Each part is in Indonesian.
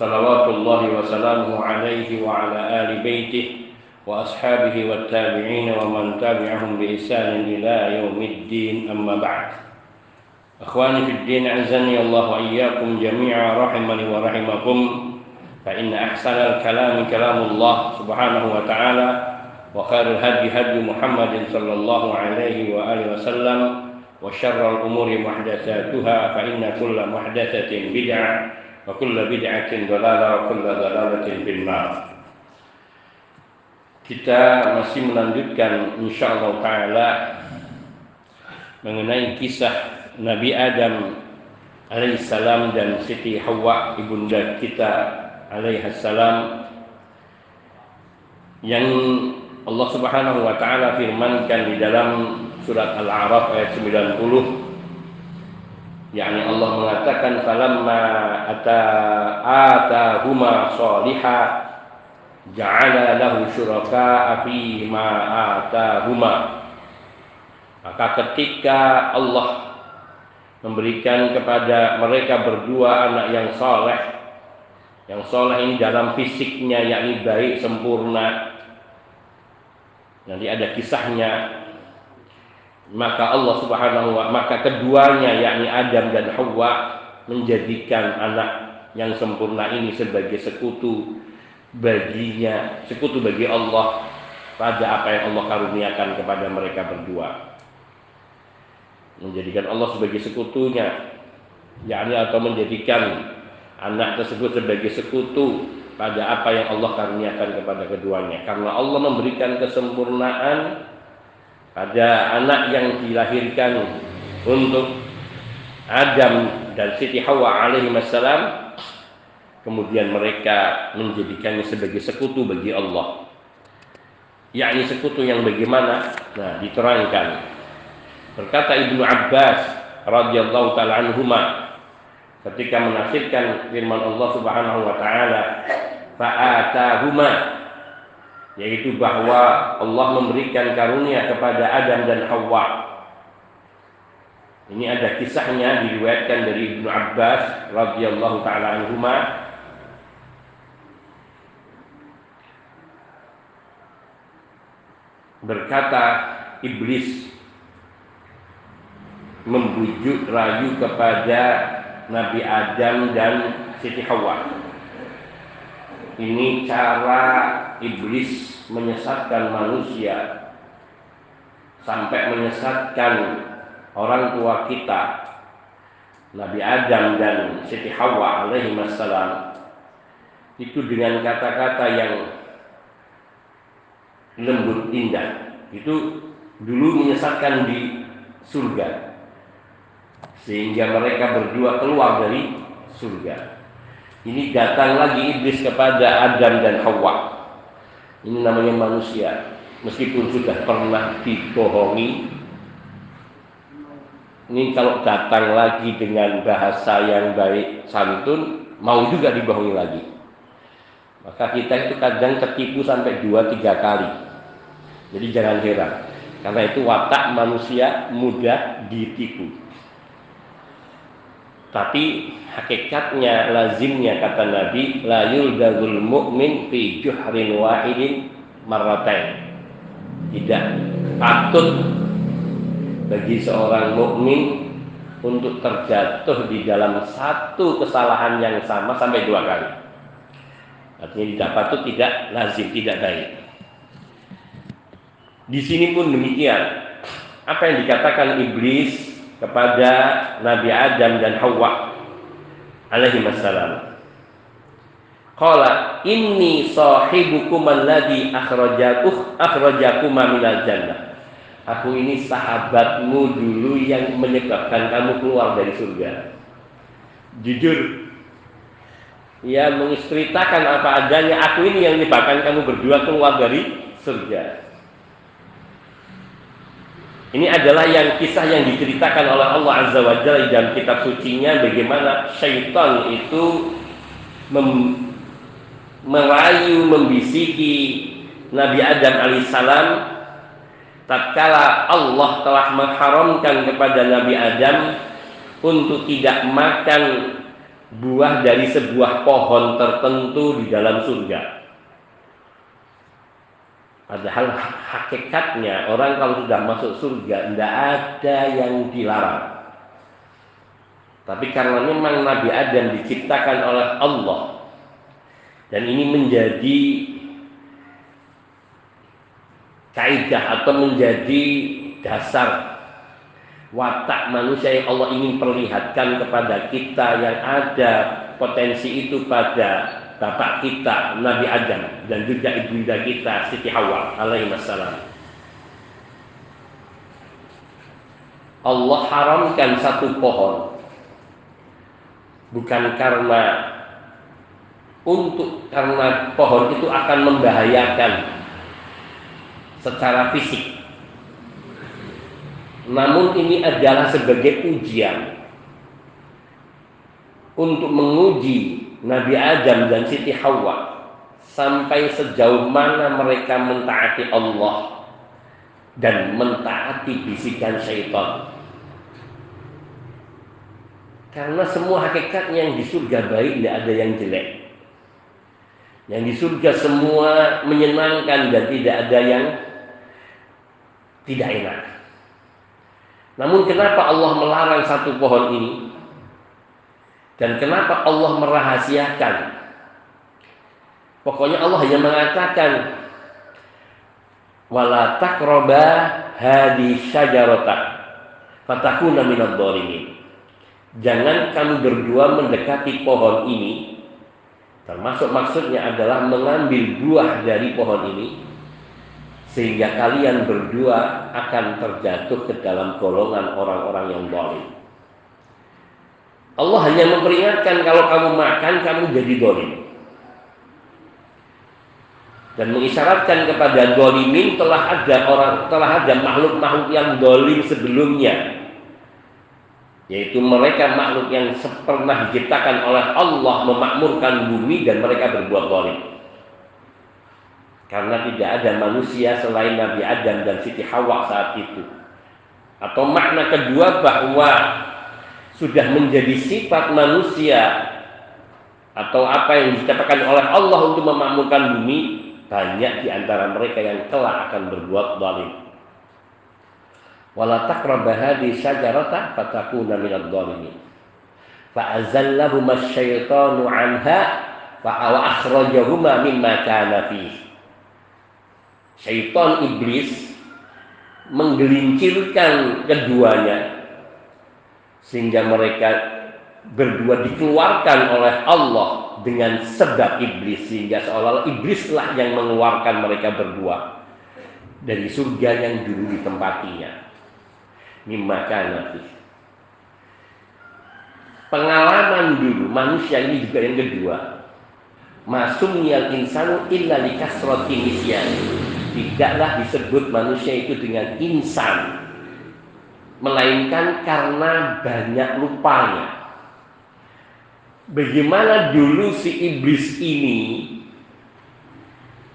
صلوات الله وسلامه عليه وعلى آل بيته وأصحابه والتابعين ومن تبعهم بإحسان إلى يوم الدين. أما بعد أخواني في الدين أعزني الله وإياكم جميعا رحمني ورحمكم فإن أحسن الكلام كلام الله سبحانه وتعالى وخير الهدي هدي محمد صلى الله عليه وآله وسلم وشر الأمور محدثاتها فإن كل محدثة بدعة وكل بدعة ضلالة وكل ضلالة في النار kita masih melanjutkan insyaallah taala mengenai kisah Nabi Adam alaihissalam dan Siti Hawa ibunda kita alaihissalam yang Allah Subhanahu wa taala firmankan di dalam surat Al-A'raf ayat 90 yakni Allah mengatakan falamma ata atahuma salihah ja'ala lahu syuraka fi ma atahuma. Maka ketika Allah memberikan kepada mereka berdua anak yang soleh yang soleh ini dalam fisiknya yakni baik sempurna nanti ada kisahnya maka Allah Subhanahu wa maka keduanya yakni Adam dan Hawa menjadikan anak yang sempurna ini sebagai sekutu baginya, sekutu bagi Allah pada apa yang Allah karuniakan kepada mereka berdua. Menjadikan Allah sebagai sekutunya, yakni atau menjadikan anak tersebut sebagai sekutu pada apa yang Allah karuniakan kepada keduanya. Karena Allah memberikan kesempurnaan pada anak yang dilahirkan untuk Adam dan Siti Hawa alaihi wassalam kemudian mereka menjadikannya sebagai sekutu bagi Allah. Yakni sekutu yang bagaimana? Nah diterangkan. Berkata Ibnu Abbas radhiyallahu taala anhuma ketika menafsirkan firman Allah Subhanahu wa taala fa'atahuma yaitu bahwa Allah memberikan karunia kepada Adam dan Hawa. Ini ada kisahnya diriwayatkan dari Ibnu Abbas radhiyallahu taala anhuma. Berkata iblis membujuk rayu kepada Nabi Adam dan Siti Hawa. Ini cara iblis menyesatkan manusia sampai menyesatkan orang tua kita Nabi Adam dan Siti Hawa alaihi wassalam. Itu dengan kata-kata yang lembut indah. Itu dulu menyesatkan di surga. Sehingga mereka berdua keluar dari surga ini datang lagi iblis kepada Adam dan Hawa. Ini namanya manusia. Meskipun sudah pernah dibohongi. Ini kalau datang lagi dengan bahasa yang baik santun, mau juga dibohongi lagi. Maka kita itu kadang tertipu sampai dua tiga kali. Jadi jangan heran. Karena itu watak manusia mudah ditipu. Tapi hakikatnya lazimnya kata Nabi la yuldagul mu'min fi juhrin wahidin marratain. Tidak patut bagi seorang mukmin untuk terjatuh di dalam satu kesalahan yang sama sampai dua kali. Artinya tidak patut, tidak lazim, tidak baik. Di sini pun demikian. Apa yang dikatakan iblis kepada Nabi Adam dan Hawa alaihi wassalam. Qala inni sahibukum alladhi akhrajakuh akhrajakum minal jannah. Aku ini sahabatmu dulu yang menyebabkan kamu keluar dari surga. Jujur ya mengistritakan apa adanya aku ini yang menyebabkan kamu berdua keluar dari surga ini adalah yang kisah yang diceritakan oleh Allah Azza wa Jalla dalam kitab sucinya bagaimana syaitan itu mem merayu membisiki Nabi Adam alaihissalam tatkala Allah telah mengharamkan kepada Nabi Adam untuk tidak makan buah dari sebuah pohon tertentu di dalam surga. Padahal hakikatnya orang kalau sudah masuk surga tidak ada yang dilarang. Tapi karena memang Nabi Adam diciptakan oleh Allah dan ini menjadi kaidah atau menjadi dasar watak manusia yang Allah ingin perlihatkan kepada kita yang ada potensi itu pada bapak kita Nabi Adam dan juga ibunda kita Siti Hawa alaihi wassalam. Allah haramkan satu pohon bukan karena untuk karena pohon itu akan membahayakan secara fisik. Namun ini adalah sebagai ujian untuk menguji Nabi Adam dan Siti Hawa sampai sejauh mana mereka mentaati Allah dan mentaati bisikan syaitan. Karena semua hakikat yang di surga baik tidak ada yang jelek. Yang di surga semua menyenangkan dan tidak ada yang tidak enak. Namun kenapa Allah melarang satu pohon ini? Dan kenapa Allah merahasiakan? Pokoknya Allah hanya mengatakan wala taqraba hadi syajarata fatakuna dhalimin. Jangan kamu berdua mendekati pohon ini. Termasuk maksudnya adalah mengambil buah dari pohon ini sehingga kalian berdua akan terjatuh ke dalam golongan orang-orang yang zalim. Allah hanya memperingatkan kalau kamu makan kamu jadi dolim. Dan mengisyaratkan kepada dolimin telah ada orang telah ada makhluk-makhluk yang dolim sebelumnya. Yaitu mereka makhluk yang pernah diciptakan oleh Allah memakmurkan bumi dan mereka berbuat dolim. Karena tidak ada manusia selain Nabi Adam dan Siti Hawa saat itu. Atau makna kedua bahwa sudah menjadi sifat manusia atau apa yang dikatakan oleh Allah untuk memakmurkan bumi banyak di antara mereka yang telah akan berbuat zalim. Wala taqrabu hadhihi syajarata fatakuna minadh dhalimin. Fa'azallahuma asyaitanu 'anha fa akhrajahuma mimma kana. Syaitan iblis menggelincirkan keduanya sehingga mereka berdua dikeluarkan oleh Allah dengan sebab iblis. Sehingga seolah-olah iblislah yang mengeluarkan mereka berdua dari surga yang dulu ditempatinya. Mimma kana pengalaman dulu manusia ini juga yang kedua. Masumnya insanu illa tidaklah disebut manusia itu dengan insan melainkan karena banyak lupanya. Bagaimana dulu si iblis ini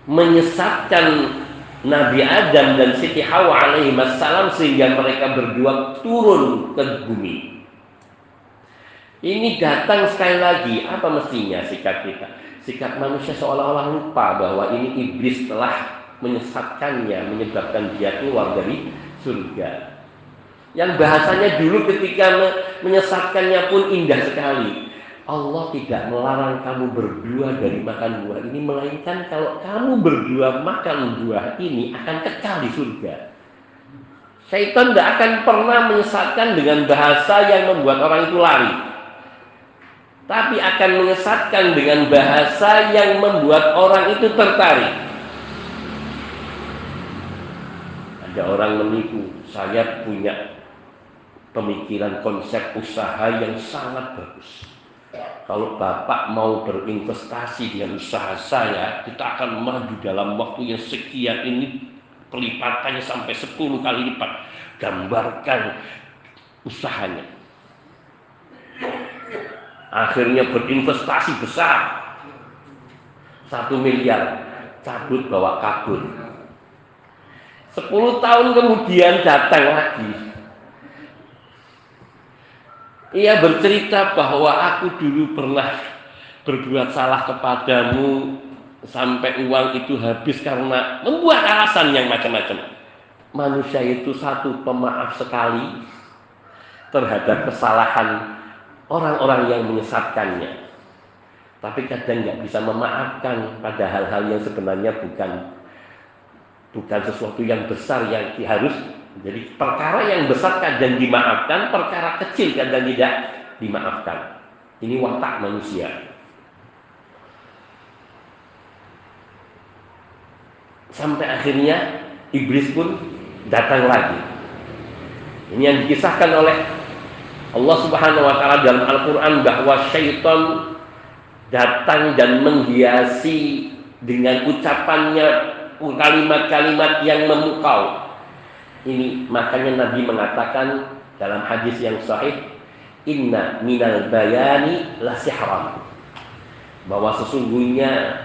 menyesatkan Nabi Adam dan Siti Hawa alaihi wassalam sehingga mereka berdua turun ke bumi. Ini datang sekali lagi, apa mestinya sikap kita? Sikap manusia seolah-olah lupa bahwa ini iblis telah menyesatkannya, menyebabkan dia keluar dari surga. Yang bahasanya dulu ketika menyesatkannya pun indah sekali. Allah tidak melarang kamu berdua dari makan buah ini melainkan kalau kamu berdua makan buah ini akan kekal di surga. Syaitan tidak akan pernah menyesatkan dengan bahasa yang membuat orang itu lari. Tapi akan menyesatkan dengan bahasa yang membuat orang itu tertarik. Ada orang menipu, saya punya pemikiran konsep usaha yang sangat bagus. Kalau Bapak mau berinvestasi dengan usaha saya, kita akan maju dalam waktu yang sekian ini pelipatannya sampai 10 kali lipat. Gambarkan usahanya. Akhirnya berinvestasi besar. Satu miliar. Cabut bawa kabur. Sepuluh tahun kemudian datang lagi ia bercerita bahwa aku dulu pernah berbuat salah kepadamu sampai uang itu habis karena membuat alasan yang macam-macam. Manusia itu satu pemaaf sekali terhadap kesalahan orang-orang yang menyesatkannya. Tapi kadang nggak bisa memaafkan pada hal-hal yang sebenarnya bukan bukan sesuatu yang besar yang harus jadi perkara yang besar kadang dimaafkan, perkara kecil kadang tidak dimaafkan. Ini watak manusia. Sampai akhirnya iblis pun datang lagi. Ini yang dikisahkan oleh Allah Subhanahu wa taala dalam Al-Qur'an bahwa syaitan datang dan menghiasi dengan ucapannya kalimat-kalimat yang memukau ini makanya Nabi mengatakan dalam hadis yang sahih, Inna minal bayani la sihram. Bahwa sesungguhnya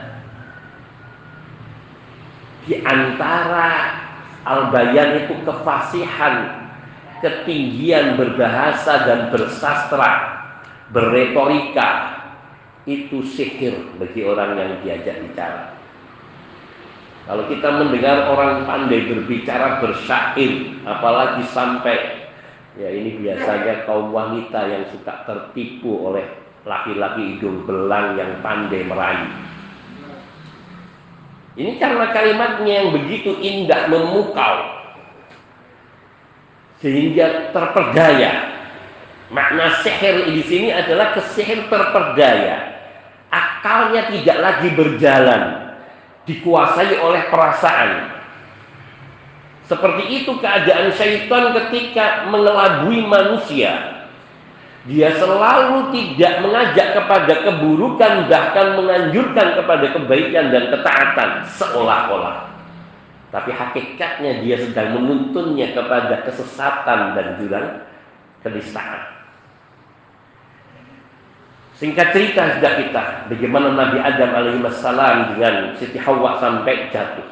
di antara al-bayan itu kefasihan, ketinggian berbahasa dan bersastra, berretorika, itu sihir bagi orang yang diajak bicara. Kalau kita mendengar orang pandai berbicara bersyair, apalagi sampai ya ini biasanya kaum wanita yang suka tertipu oleh laki-laki hidung belang yang pandai merayu. Ini karena kalimatnya yang begitu indah memukau sehingga terperdaya. Makna sihir di sini adalah kesihir terperdaya. Akalnya tidak lagi berjalan, dikuasai oleh perasaan. Seperti itu keadaan syaitan ketika mengelabui manusia. Dia selalu tidak mengajak kepada keburukan bahkan menganjurkan kepada kebaikan dan ketaatan seolah-olah. Tapi hakikatnya dia sedang menuntunnya kepada kesesatan dan jurang kenistaan. Singkat cerita sudah kita bagaimana Nabi Adam alaihissalam dengan Siti Hawa sampai jatuh.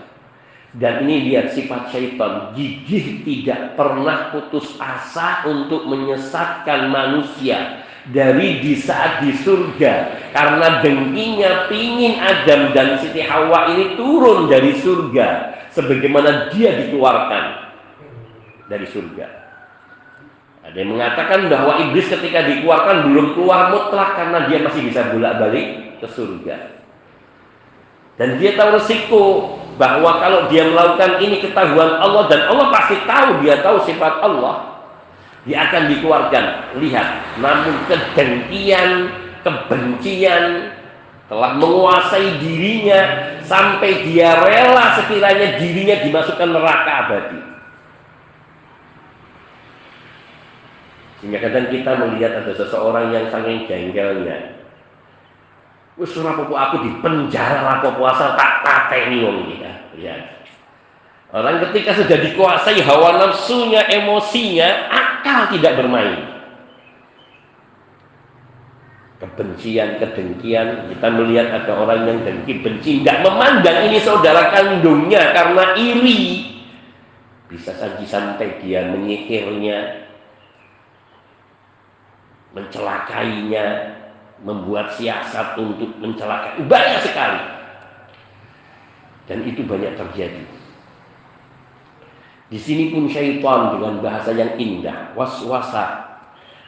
Dan ini lihat sifat syaitan gigih tidak pernah putus asa untuk menyesatkan manusia dari di saat di surga karena dengkinya pingin Adam dan Siti Hawa ini turun dari surga sebagaimana dia dikeluarkan dari surga. Ada yang mengatakan bahwa iblis ketika dikeluarkan belum keluar mutlak karena dia masih bisa bolak-balik ke surga. Dan dia tahu resiko bahwa kalau dia melakukan ini ketahuan Allah dan Allah pasti tahu dia tahu sifat Allah. Dia akan dikeluarkan. Lihat, namun kedengkian, kebencian telah menguasai dirinya sampai dia rela sekiranya dirinya dimasukkan neraka abadi. Sehingga kadang kita melihat ada seseorang yang saking jengkelnya. Wis ora apa aku di penjara apa puasa tak tateni wong iki ya. Orang ketika sudah dikuasai hawa nafsunya, emosinya, akal tidak bermain. Kebencian, kedengkian, kita melihat ada orang yang dengki, benci, tidak memandang ini saudara kandungnya karena iri. Bisa saja sampai dia menyihirnya, mencelakainya, membuat siasat untuk mencelakai. Banyak sekali. Dan itu banyak terjadi. Di sini pun syaitan dengan bahasa yang indah, waswasa,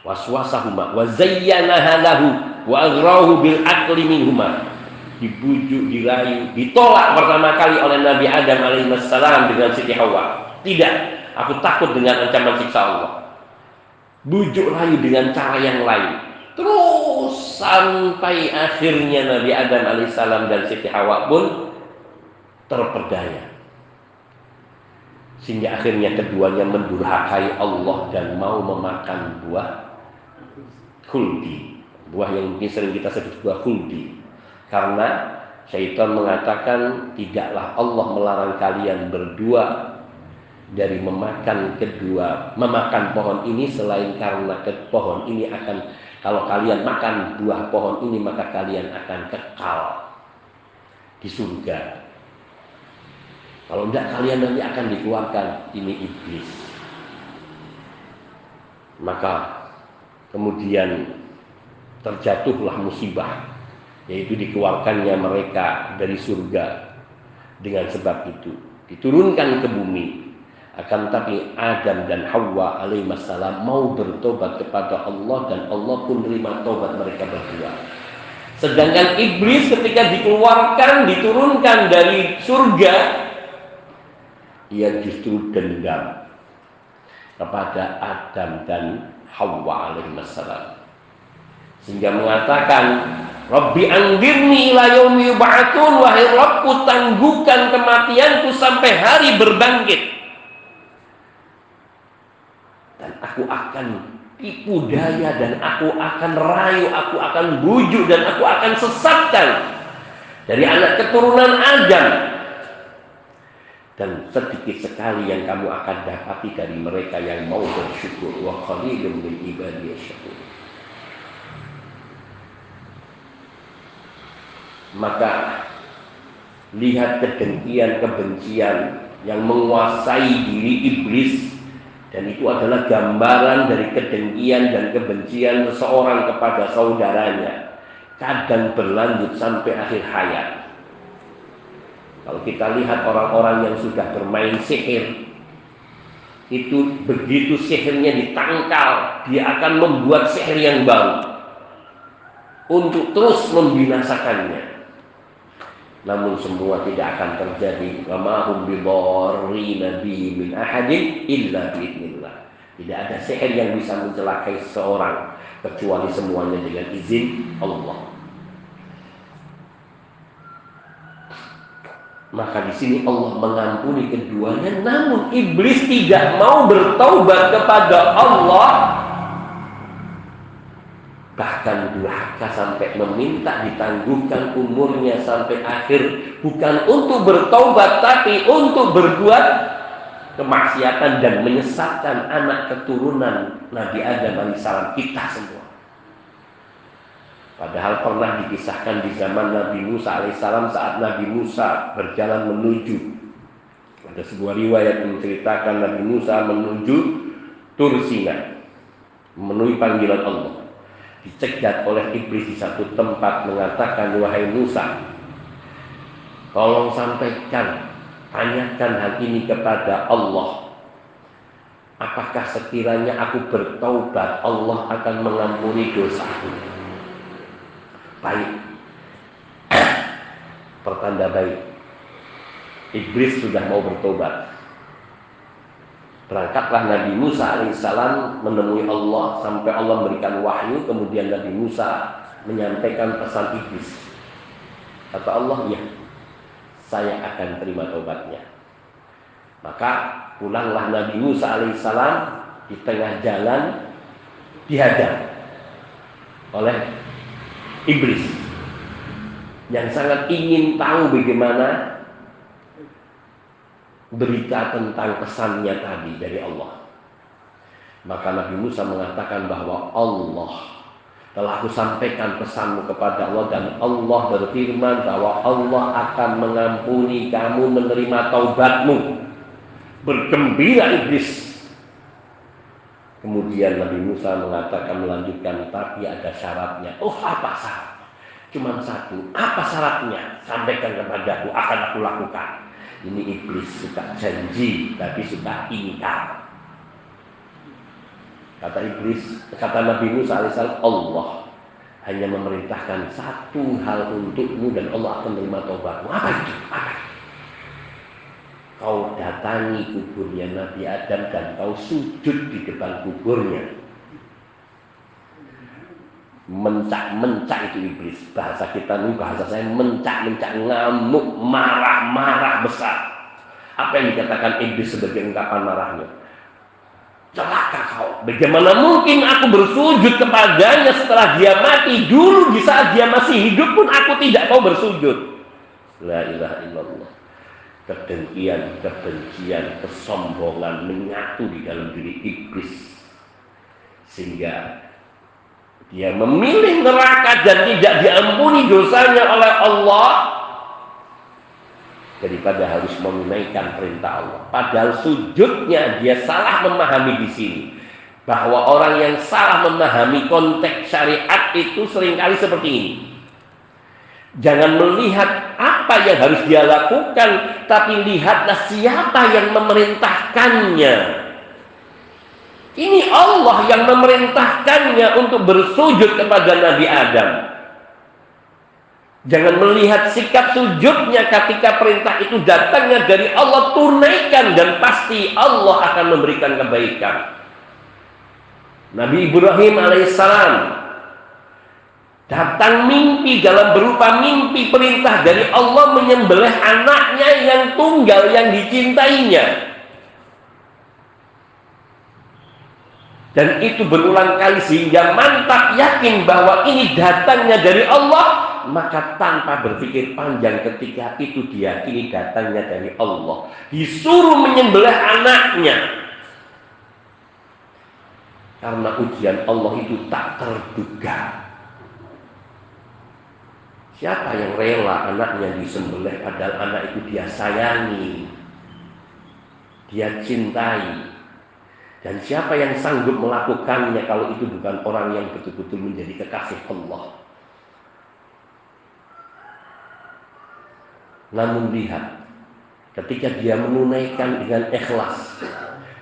waswasahuma, wa zayyanaha lahu wa bil aqli minhuma. Dibujuk, dirayu, ditolak pertama kali oleh Nabi Adam alaihissalam dengan Siti Hawa. Tidak, aku takut dengan ancaman siksa Allah bujuk rayu dengan cara yang lain. Terus sampai akhirnya Nabi Adam alaihissalam dan Siti Hawa pun terperdaya. Sehingga akhirnya keduanya mendurhakai Allah dan mau memakan buah kuldi. buah yang mungkin sering kita sebut buah khuldi karena syaitan mengatakan tidaklah Allah melarang kalian berdua dari memakan kedua memakan pohon ini selain karena ke pohon ini akan kalau kalian makan buah pohon ini maka kalian akan kekal di surga. Kalau tidak kalian nanti akan dikeluarkan. Ini iblis. Maka kemudian terjatuhlah musibah yaitu dikeluarkannya mereka dari surga dengan sebab itu. Diturunkan ke bumi akan tapi Adam dan Hawa alaihissalam mau bertobat kepada Allah dan Allah pun menerima tobat mereka berdua. Sedangkan iblis ketika dikeluarkan diturunkan dari surga ia justru dendam kepada Adam dan Hawa alaihissalam. Sehingga mengatakan Rabbi andirni ila yaumi yub'atsun wahai Rabbku tangguhkan kematianku sampai hari berbangkit dan aku akan tipu daya dan aku akan rayu aku akan bujuk dan aku akan sesatkan dari anak keturunan Adam. Dan sedikit sekali yang kamu akan dapati dari mereka yang mau bersyukur. Wa qalilun min ibadiyasy syakur maka lihat kedengkian kebencian yang menguasai diri iblis dan itu adalah gambaran dari kedengkian dan kebencian seseorang kepada saudaranya. Kadang berlanjut sampai akhir hayat. Kalau kita lihat orang-orang yang sudah bermain sihir itu begitu sihirnya ditangkal dia akan membuat sihir yang baru untuk terus membinasakannya namun semua tidak akan terjadi. Wa hum bidarrina bi min ahadin illa tidak ada sihir yang bisa mencelakai seseorang kecuali semuanya dengan izin Allah. Maka di sini Allah mengampuni keduanya. Namun iblis tidak mau bertaubat kepada Allah bahkan durhaka sampai meminta ditangguhkan umurnya sampai akhir. Bukan untuk bertobat tapi untuk berbuat kemaksiatan dan menyesatkan anak keturunan Nabi Adam alaihissalam kita semua. Padahal pernah dikisahkan di zaman Nabi Musa alaihissalam saat Nabi Musa berjalan menuju. Ada sebuah riwayat menceritakan Nabi Musa menuju Tursina memenuhi panggilan Allah dicegat oleh iblis di satu tempat mengatakan wahai Musa tolong sampaikan tanyakan hal ini kepada Allah. Apakah sekiranya aku bertaubat Allah akan mengampuni dosaku? Baik. Pertanda baik. Iblis sudah mau bertobat Berangkatlah Nabi Musa alaihissalam menemui Allah sampai Allah memberikan wahyu. Kemudian Nabi Musa menyampaikan pesan iblis. Kata Allah, ya, saya akan terima tobatnya. Maka pulanglah Nabi Musa alaihissalam di tengah jalan dihadang oleh iblis yang sangat ingin tahu bagaimana berita tentang pesannya tadi dari Allah. Maka Nabi Musa mengatakan bahwa Allah telah aku sampaikan pesanmu kepada Allah dan Allah berfirman bahwa Allah akan mengampuni kamu menerima taubatmu. Bergembira iblis. Kemudian Nabi Musa mengatakan melanjutkan tapi ada syaratnya. Oh apa syaratnya? Cuma satu. Apa syaratnya? Sampaikan kepadaku akan aku lakukan. Ini iblis suka janji tapi suka ingkar. Kata iblis, kata Nabi Musa alaihissalam, Allah hanya memerintahkan satu hal untukmu dan Allah akan menerima tobatmu. Apa itu? Apa? Kau datangi kuburnya Nabi Adam dan kau sujud di depan kuburnya mencak-mencak itu iblis bahasa kita ini bahasa saya mencak-mencak ngamuk marah-marah besar apa yang dikatakan iblis sebagai ungkapan marahnya Celaka kau. Bagaimana mungkin aku bersujud kepadanya setelah dia mati? Dulu di saat dia masih hidup pun aku tidak mau bersujud. La ilaha illallah. Kedengkian, kebencian, kesombongan menyatu di dalam diri iblis. Sehingga dia memilih neraka dan tidak diampuni dosanya oleh Allah daripada harus menunaikan perintah Allah. Padahal sujudnya dia salah memahami di sini. Bahwa orang yang salah memahami konteks syariat itu sering kali seperti ini. Jangan melihat apa yang harus dia lakukan, tapi lihatlah siapa yang memerintahkannya. Ini Allah yang memerintahkannya untuk bersujud kepada Nabi Adam. Jangan melihat sikap sujudnya ketika perintah itu datangnya dari Allah tunaikan dan pasti Allah akan memberikan kebaikan. Nabi Ibrahim alaihissalam datang mimpi dalam berupa mimpi perintah dari Allah menyembelih anaknya yang tunggal yang dicintainya. Dan itu berulang kali sehingga mantap yakin bahwa ini datangnya dari Allah maka tanpa berpikir panjang ketika itu diyakini datangnya dari Allah. Disuruh menyembelih anaknya. Karena ujian Allah itu tak terduga. Siapa yang rela anaknya disembelih padahal anak itu dia sayangi dia cintai dan siapa yang sanggup melakukannya kalau itu bukan orang yang betul-betul menjadi kekasih Allah Namun lihat, ketika dia menunaikan dengan ikhlas,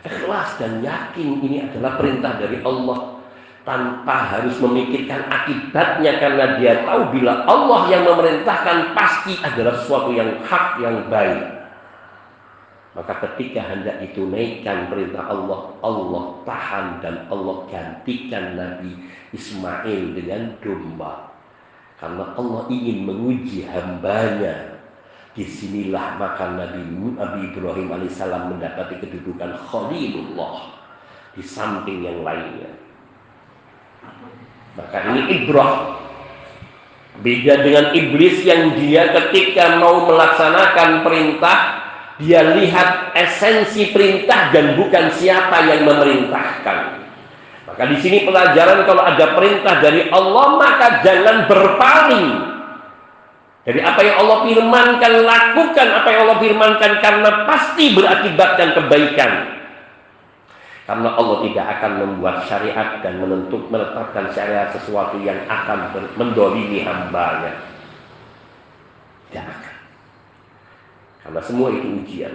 ikhlas dan yakin ini adalah perintah dari Allah tanpa harus memikirkan akibatnya karena dia tahu bila Allah yang memerintahkan pasti adalah sesuatu yang hak yang baik. Maka ketika hendak ditunaikan perintah Allah, Allah tahan dan Allah gantikan Nabi Ismail dengan domba. Karena Allah ingin menguji hambanya Di sinilah maka Nabi, Nabi Ibrahim alaihissalam mendapati kedudukan Khalilullah di samping yang lainnya. Maka ini Ibrah Beda dengan iblis yang dia ketika mau melaksanakan perintah dia lihat esensi perintah dan bukan siapa yang memerintahkan. Maka di sini pelajaran kalau ada perintah dari Allah maka jangan berpaling jadi apa yang Allah firmankan, lakukan apa yang Allah firmankan karena pasti berakibatkan kebaikan. Karena Allah tidak akan membuat syariat dan menentuk menetapkan syariat sesuatu yang akan mendolimi hambanya. Tidak akan. Karena semua itu ujian.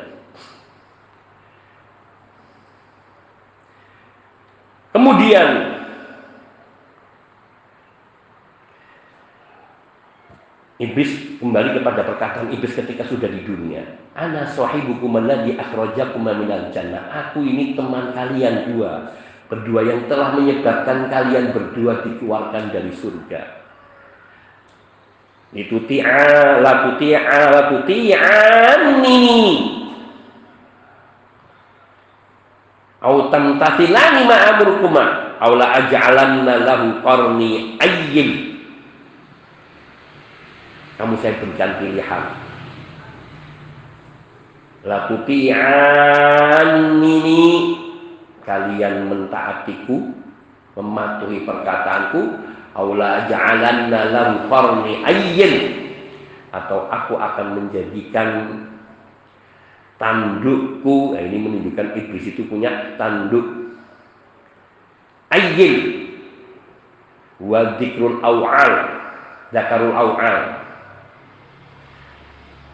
Kemudian Iblis kembali kepada perkataan iblis ketika sudah di dunia. Ana sahibukum. Aku ini teman kalian dua. Berdua yang telah menyebabkan kalian berdua dikeluarkan dari surga. Itu ti'a la tuti'a la tuti'ani. Au tamtathilani ma'amurkuma. Au la aj'alanna lahu qarni ayyin kamu saya berikan pilihan ini kalian mentaatiku mematuhi perkataanku aula ja'alanna lam ayyin. Atau aku akan menjadikan tandukku. Nah ini menunjukkan iblis itu punya tanduk. Ayyin. Wa dzikrul awal. Zakarul awal.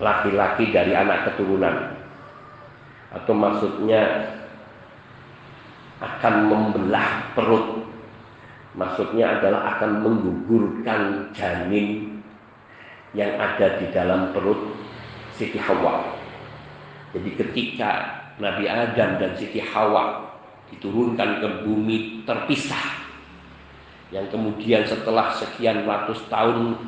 Laki-laki dari anak keturunan. Atau maksudnya akan membelah perut maksudnya adalah akan menggugurkan janin yang ada di dalam perut Siti Hawa. Jadi ketika Nabi Adam dan Siti Hawa diturunkan ke bumi terpisah yang kemudian setelah sekian ratus tahun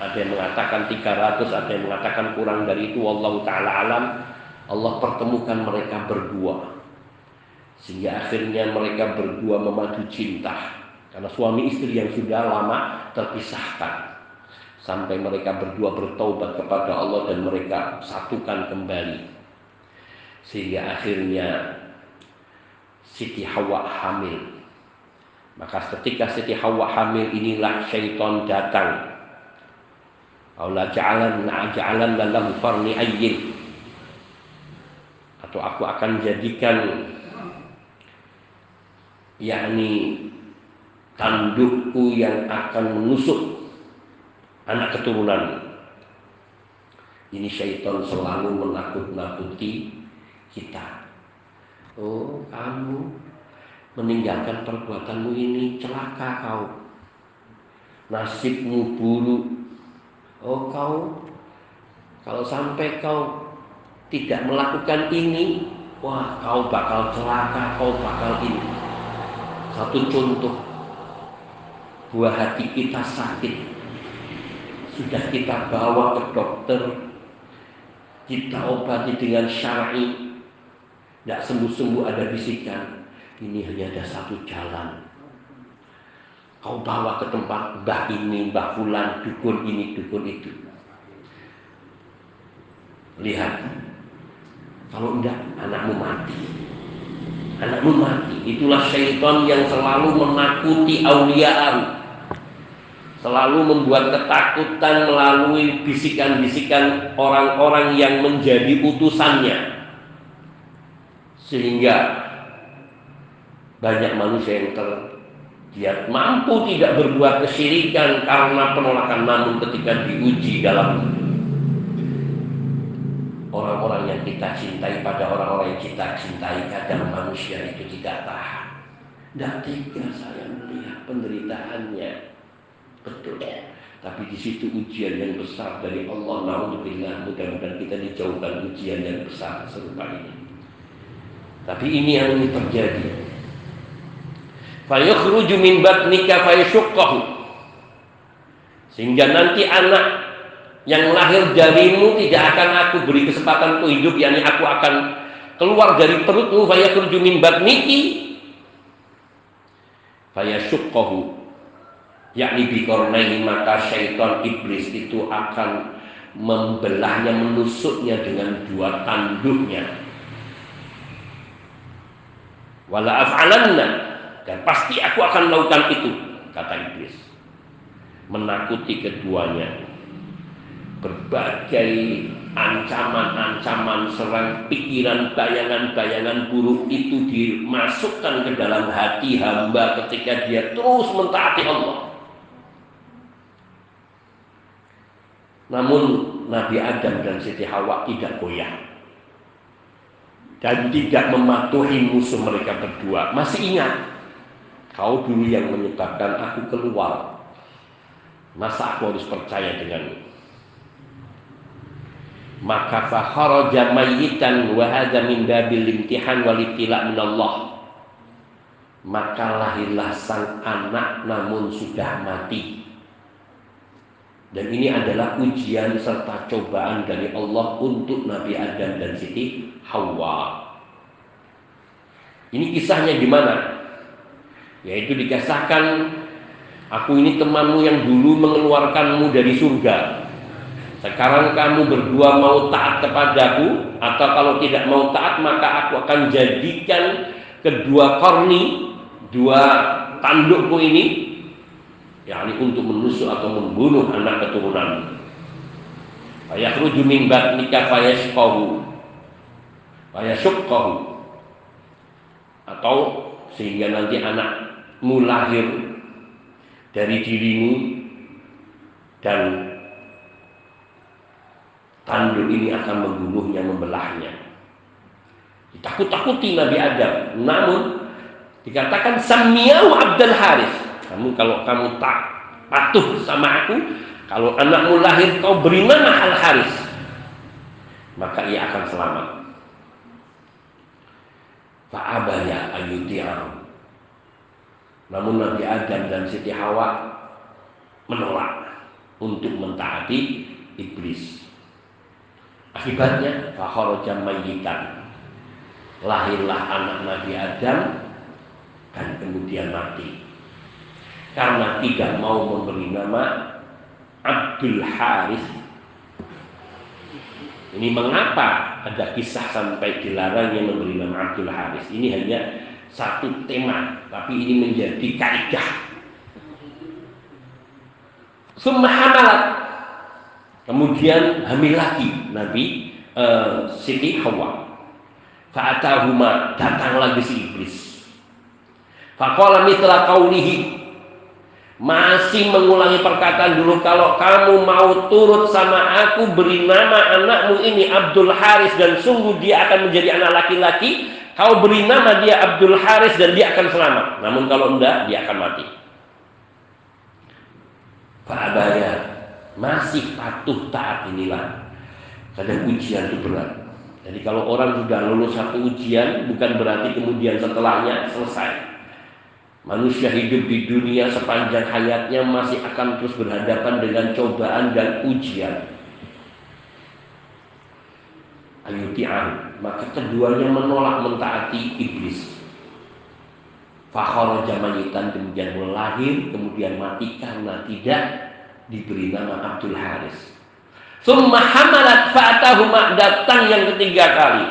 ada yang mengatakan 300 ada yang mengatakan kurang dari itu Allah taala alam Allah pertemukan mereka berdua. Sehingga akhirnya mereka berdua memadu cinta karena suami istri yang sudah lama terpisahkan. Sampai mereka berdua bertobat kepada Allah dan mereka satukan kembali. Sehingga akhirnya Siti Hawa hamil. Maka ketika Siti Hawa hamil inilah syaitan datang. Allah ja'alan ja'alan lahu farni ayyin. Atau aku akan jadikan yakni tandukku yang akan menusuk anak keturunan. Ini syaitan selalu menakut-nakuti kita. Oh kamu meninggalkan perbuatanmu ini celaka kau. Nasibmu buruk. Oh kau kalau sampai kau tidak melakukan ini wah kau bakal celaka kau bakal ini. Satu contoh buah hati kita sakit sudah kita bawa ke dokter kita obati dengan syar'i tidak sembuh-sembuh ada bisikan ini hanya ada satu jalan. Kau bawa ke tempat mbah ini, mbah fulan, dukun ini, dukun itu. Lihat, kalau enggak anakmu mati. Anakmu mati. Itulah syaitan yang selalu menakuti auliaan. Selalu membuat ketakutan melalui bisikan-bisikan orang-orang yang menjadi utusannya. Sehingga banyak manusia yang ter dia mampu tidak berbuat kesyirikan karena penolakan namun ketika diuji dalam orang-orang yang kita cintai pada orang-orang yang kita cintai kadang manusia itu tidak tahan tidak tega saya melihat penderitaannya betul. Tapi di situ ujian yang besar dari Allah. Naudzubillah mudah-mudahan kita dijauhkan ujian yang besar serupa ini. Tapi ini yang ini terjadi. Fayakhruju min batnika fayashuqqahu sehingga nanti anak yang lahir darimu tidak akan aku beri kesempatan untuk hidup yakni aku akan keluar dari perutmu. Fayakhruju min batniki fayashuqqahu yakni bikornaihi maka syaitan iblis itu akan membelahnya menusuknya dengan dua tanduknya. Wala af'alanna. Dan pasti aku akan melakukan itu kata iblis. Menakuti keduanya. Berbagai ancaman-ancaman serang pikiran bayangan-bayangan buruk itu dimasukkan ke dalam hati hamba ketika dia terus mentaati Allah namun Nabi Adam dan Siti Hawa tidak goyah dan tidak mematuhi musuh mereka berdua masih ingat Kau dulu yang menyebabkan aku keluar. Masa aku harus percaya denganmu? Maka fakharaja mayyitan wa hadza min babil imtihan wal ibtila min Allah. Maka lahirlah sang anak namun sudah mati. Dan ini adalah ujian serta cobaan dari Allah untuk Nabi Adam dan Siti Hawa. Ini kisahnya gimana? yaitu dikasahkan aku ini temanmu yang dulu mengeluarkanmu dari surga sekarang kamu berdua mau taat kepadaku atau kalau tidak mau taat maka aku akan jadikan kedua korni dua tandukku ini yakni untuk menusuk atau membunuh anak keturunan fayakhruju min batnika fayashqahu fayashqahu atau sehingga nanti anak mulahir dari dirimu dan tanduk ini akan membunuhnya, membelahnya. Takut-takuti Nabi Adam. Namun dikatakan Samiyau Abdul Haris. Kamu kalau kamu tak patuh sama aku, kalau anakmu lahir kau beri nama Al Haris, maka ia akan selamat. Fa'abaya ayuti'ahu namun Nabi Adam dan Siti Hawa menolak untuk mentaati iblis. Akibatnya fakharaja mayyitan. lahirlah anak Nabi Adam dan kemudian mati karena tidak mau memberi nama Abdul Haris ini mengapa ada kisah sampai dilarangnya memberi nama Abdul Haris ini hanya satu tema tapi ini menjadi kaidah Summa Kemudian hamil lagi Nabi uh, Siti Hawa. Fa'atahuma datang lagi si iblis. Faqala mitra kaulihi masih mengulangi perkataan dulu kalau kamu mau turut sama aku beri nama anakmu ini Abdul Haris dan sungguh dia akan menjadi anak laki-laki. Kau beri nama dia Abdul Haris dan dia akan selamat. Namun kalau enggak dia akan mati. Fa'abaya masih patuh taat inilah. Kadang ujian itu berat. Jadi kalau orang sudah lulus satu ujian bukan berarti kemudian setelahnya selesai Manusia hidup di dunia sepanjang hayatnya masih akan terus berhadapan dengan cobaan dan ujian. Ayuti'an. Maka keduanya menolak mentaati iblis. Fakhara jamayitan kemudian melahir, kemudian mati karena tidak diberi nama Abdul Haris. Summa hamalat fa'atahuma datang yang ketiga kali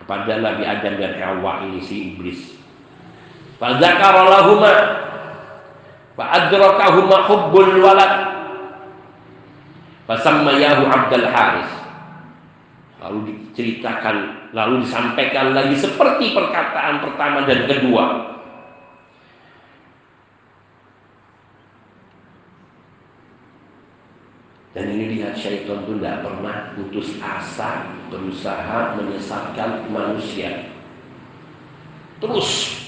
kepada Nabi Adam dan Hawa ini si iblis Fadzakara lahuma fa adrakahuma hubbul walad. Fasammayahu Abdul Haris. Lalu diceritakan lalu disampaikan lagi seperti perkataan pertama dan kedua. Dan ini lihat syaitan itu tidak pernah putus asa berusaha menyesatkan manusia. Terus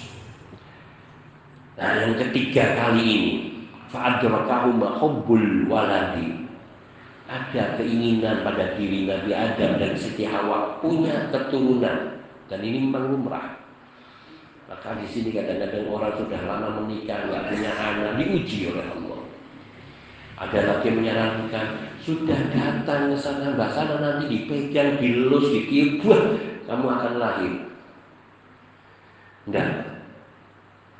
Nah yang ketiga kali ini Fa'adrakahuma hubbul waladi Ada keinginan pada diri Nabi Adam dan Siti Hawa Punya keturunan Dan ini memang lumrah Maka di sini kadang-kadang orang sudah lama menikah nggak punya anak diuji oleh Allah. Ada lagi menyarankan sudah datang ke sana, mbak sana nanti dipegang, dilus, ditiup, kamu akan lahir. Enggak,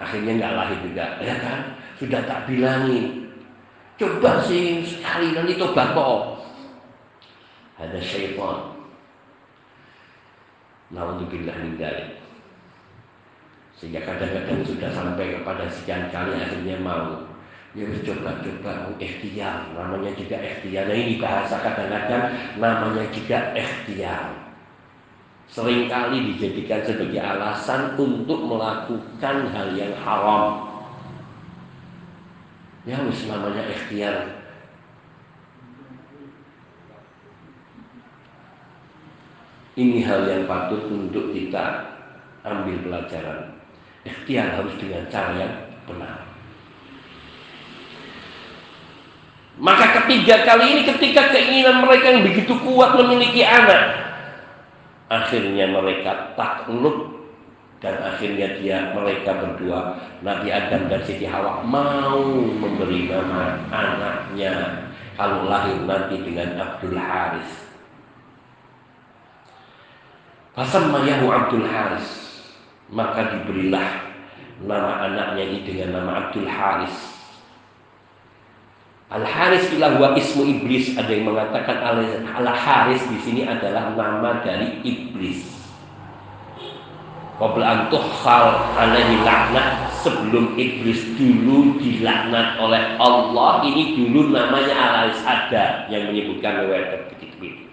akhirnya nggak lahir juga. Ya kan? Sudah tak bilangin coba sih sekali nanti tobat kok. Ada syaitan. Naudzubillah min dzalik. Sehingga kadang-kadang sudah sampai kepada sekian kali akhirnya mau. Ya coba-coba ikhtiar. Namanya juga ikhtiar. Nah ini bahasa kadang-kadang namanya juga ikhtiar sering kali dijadikan sebagai alasan untuk melakukan hal yang haram. Ya, namanya ikhtiar. Ini hal yang patut untuk kita ambil pelajaran. Ikhtiar harus dengan cara yang benar. Maka ketiga kali ini ketika keinginan mereka yang begitu kuat memiliki anak, akhirnya mereka takluk dan akhirnya dia mereka berdua Nabi Adam dan Siti Hawa mau memberi nama anaknya kalau lahir nanti dengan Abdul Haris. Pasal Mayahu Abdul Haris maka diberilah nama anaknya ini dengan nama Abdul Haris Al Haris bilang wa ismu iblis. Ada yang mengatakan Al Haris di sini adalah nama dari iblis. Qabla antuh hal alaihi laknat sebelum iblis dulu dilaknat oleh Allah ini dulu namanya Al Haris ada yang menyebutkan riwayat begitu.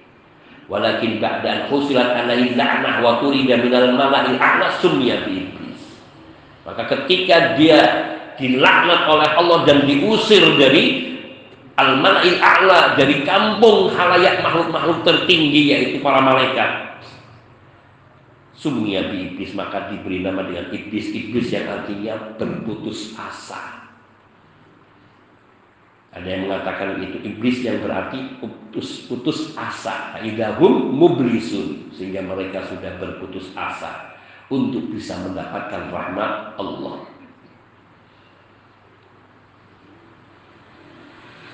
Walakin ba'da khusilat alaihi laknah wa turida minal mala'il a'la sumya bi iblis. Maka ketika dia dilaknat oleh Allah dan diusir dari al-mala'il a'la dari kampung halayak makhluk-makhluk tertinggi yaitu para malaikat. Sumia bi iblis maka diberi nama dengan iblis iblis yang artinya berputus asa. Ada yang mengatakan itu iblis yang berarti putus putus asa. Idahum mublisun sehingga mereka sudah berputus asa untuk bisa mendapatkan rahmat Allah.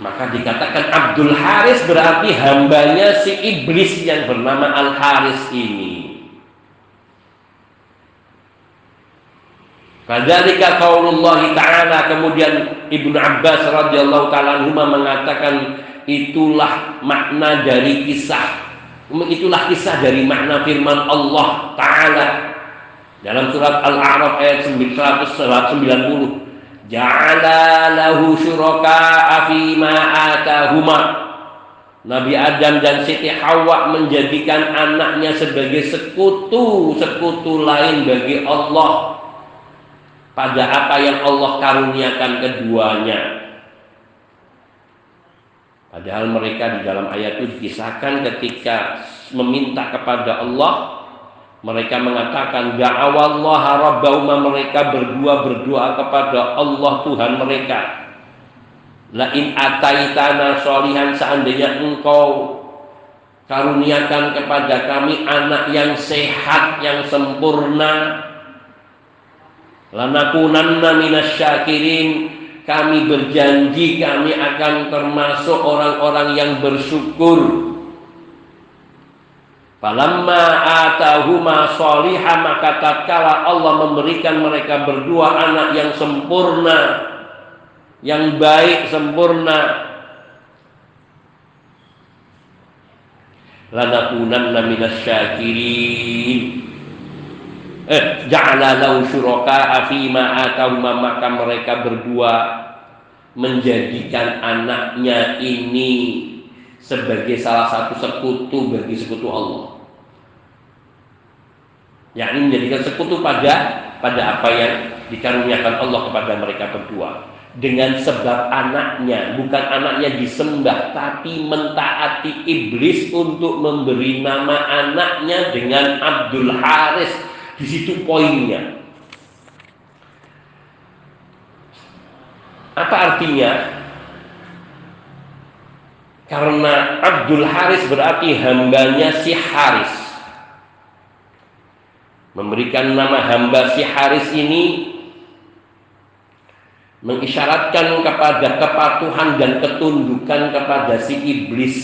Maka dikatakan Abdul Haris berarti hambanya si iblis yang bernama Al Haris ini. Kadzalika qaulullah taala kemudian Ibnu Abbas radhiyallahu taala mengatakan itulah makna dari kisah. Itulah kisah dari makna firman Allah taala. Dalam surat Al-A'raf ayat 190 ja'ala lahu syuraka fi ma Nabi Adam dan Siti Hawa menjadikan anaknya sebagai sekutu sekutu lain bagi Allah. Pada apa yang Allah karuniakan keduanya. Padahal mereka di dalam ayat itu dikisahkan ketika meminta kepada Allah mereka mengatakan da'awallaha rabbahuma mereka berdua berdoa kepada Allah Tuhan mereka. La in ataitana solihan seandainya engkau karuniakan kepada kami anak yang sehat yang sempurna lanakunanna minasyakirin kami berjanji kami akan termasuk orang-orang yang bersyukur Falamma atahuma solihah maka tatkala Allah memberikan mereka berdua anak yang sempurna, yang baik sempurna. Lanakunanna minasyakirin. Eh, ja'ala lahu syuraka fima atahuma maka mereka berdua menjadikan anaknya ini sebagai salah satu sekutu bagi sekutu Allah yakni menjadikan sekutu pada pada apa yang dikaruniakan Allah kepada mereka berdua. Dengan sebab anaknya bukan anaknya disembah tapi mentaati iblis untuk memberi nama anaknya dengan Abdul Haris. Di situ poinnya. Apa artinya? Karena Abdul Haris berarti hambanya si Haris memberikan nama hamba si Haris ini mengisyaratkan kepada kepatuhan dan ketundukan kepada si iblis.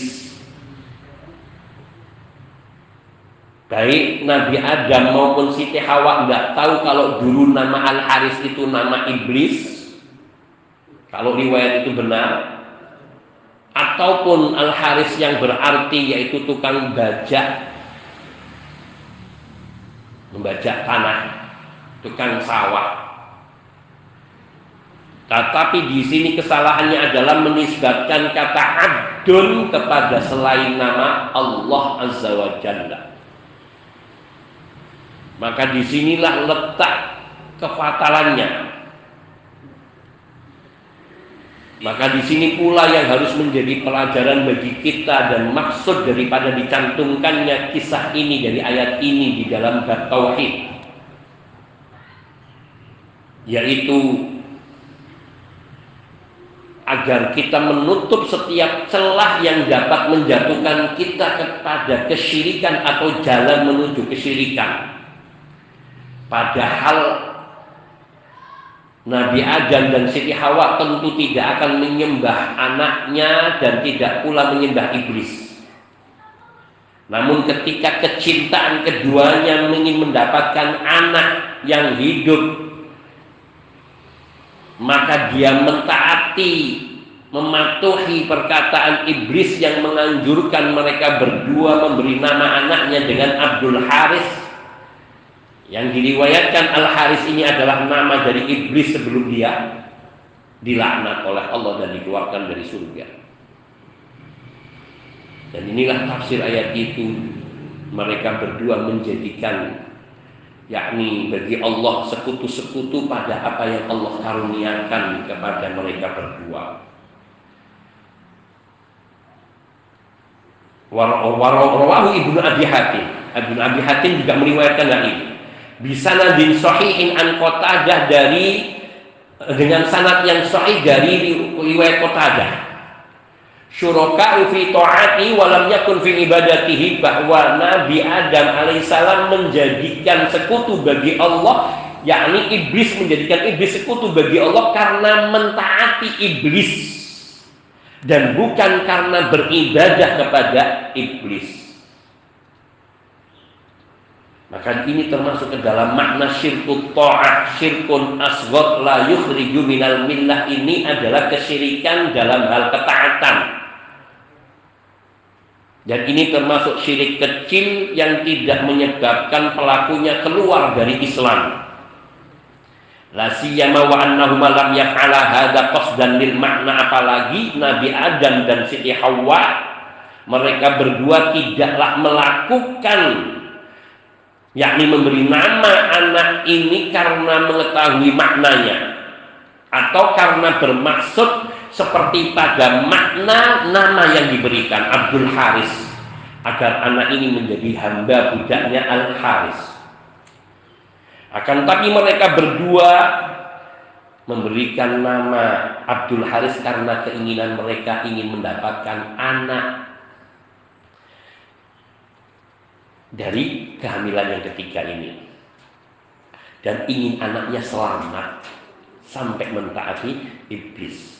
Baik Nabi Adam maupun Siti Hawa nggak tahu kalau dulu nama Al Haris itu nama iblis kalau riwayat itu benar ataupun Al Haris yang berarti yaitu tukang bajak membajak tanah, tukang sawah. Tetapi di sini kesalahannya adalah menisbatkan kata abdun kepada selain nama Allah Azza wa Jalla. Maka di sinilah letak kefatalannya. Maka di sini pula yang harus menjadi pelajaran bagi kita dan maksud daripada dicantumkannya kisah ini dari ayat ini di dalam bab tauhid yaitu agar kita menutup setiap celah yang dapat menjatuhkan kita kepada kesyirikan atau jalan menuju kesyirikan. Padahal Nabi Adam dan Siti Hawa tentu tidak akan menyembah anaknya dan tidak pula menyembah iblis. Namun ketika kecintaan keduanya ingin mendapatkan anak yang hidup, maka dia mentaati, mematuhi perkataan iblis yang menganjurkan mereka berdua memberi nama anaknya dengan Abdul Haris yang diriwayatkan Al-Haris ini adalah nama dari iblis sebelum dia dilaknat oleh Allah dan dikeluarkan dari surga. Dan inilah tafsir ayat itu mereka berdua menjadikan yakni bagi Allah sekutu-sekutu pada apa yang Allah karuniakan kepada mereka berdua. Warawahu ibnu Abi Hatim. Ibnu Abi Hatim juga meriwayatkan hal ini bisanadin sahihin an Qatadah dari dengan sanad yang sahih dari riwayat Qatadah syuraka fi ta'ati wa lam yakun fi ibadatihi bahwa Nabi Adam alaihissalam menjadikan sekutu bagi Allah yakni iblis menjadikan iblis sekutu bagi Allah karena mentaati iblis dan bukan karena beribadah kepada iblis. Maka ini termasuk ke dalam makna syirkut ta'at, syirkun asghar la yukhriju minal millah ini adalah kesyirikan dalam hal ketaatan. Dan ini termasuk syirik kecil yang tidak menyebabkan pelakunya keluar dari Islam. La siyama wa annahuma lam yaf'ala hadza qasdan lil makna apalagi Nabi Adam dan Siti Hawa mereka berdua tidaklah melakukan yakni memberi nama anak ini karena mengetahui maknanya. Atau karena bermaksud seperti pada makna nama yang diberikan Abdul Haris. Agar anak ini menjadi hamba budaknya Al Haris akan tapi mereka berdua memberikan nama Abdul Haris karena keinginan mereka ingin mendapatkan anak dari kehamilan yang ketiga ini. Dan ingin anaknya selamat sampai mentaati iblis.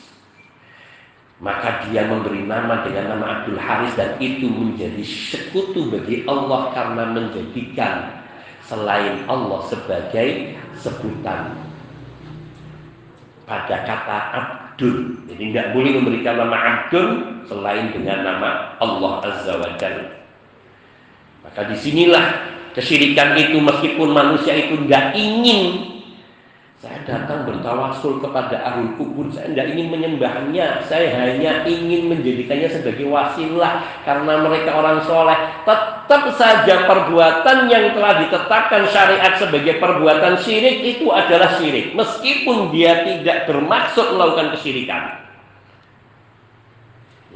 Maka dia memberi nama dengan nama Abdul Haris dan itu menjadi sekutu bagi Allah karena menjadikan selain Allah sebagai sebutan. Pada kata Abdul jadi tidak boleh memberikan nama Abdul selain dengan nama Allah Azza wa Jalla maka di sinilah kesyirikan itu meskipun manusia itu tidak ingin saya datang bertawasul kepada ahli kubur, saya tidak ingin menyembahnya, saya hanya ingin menjadikannya sebagai wasilah karena mereka orang soleh. Tetap saja perbuatan yang telah ditetapkan syariat sebagai perbuatan syirik itu adalah syirik, meskipun dia tidak bermaksud melakukan kesyirikan.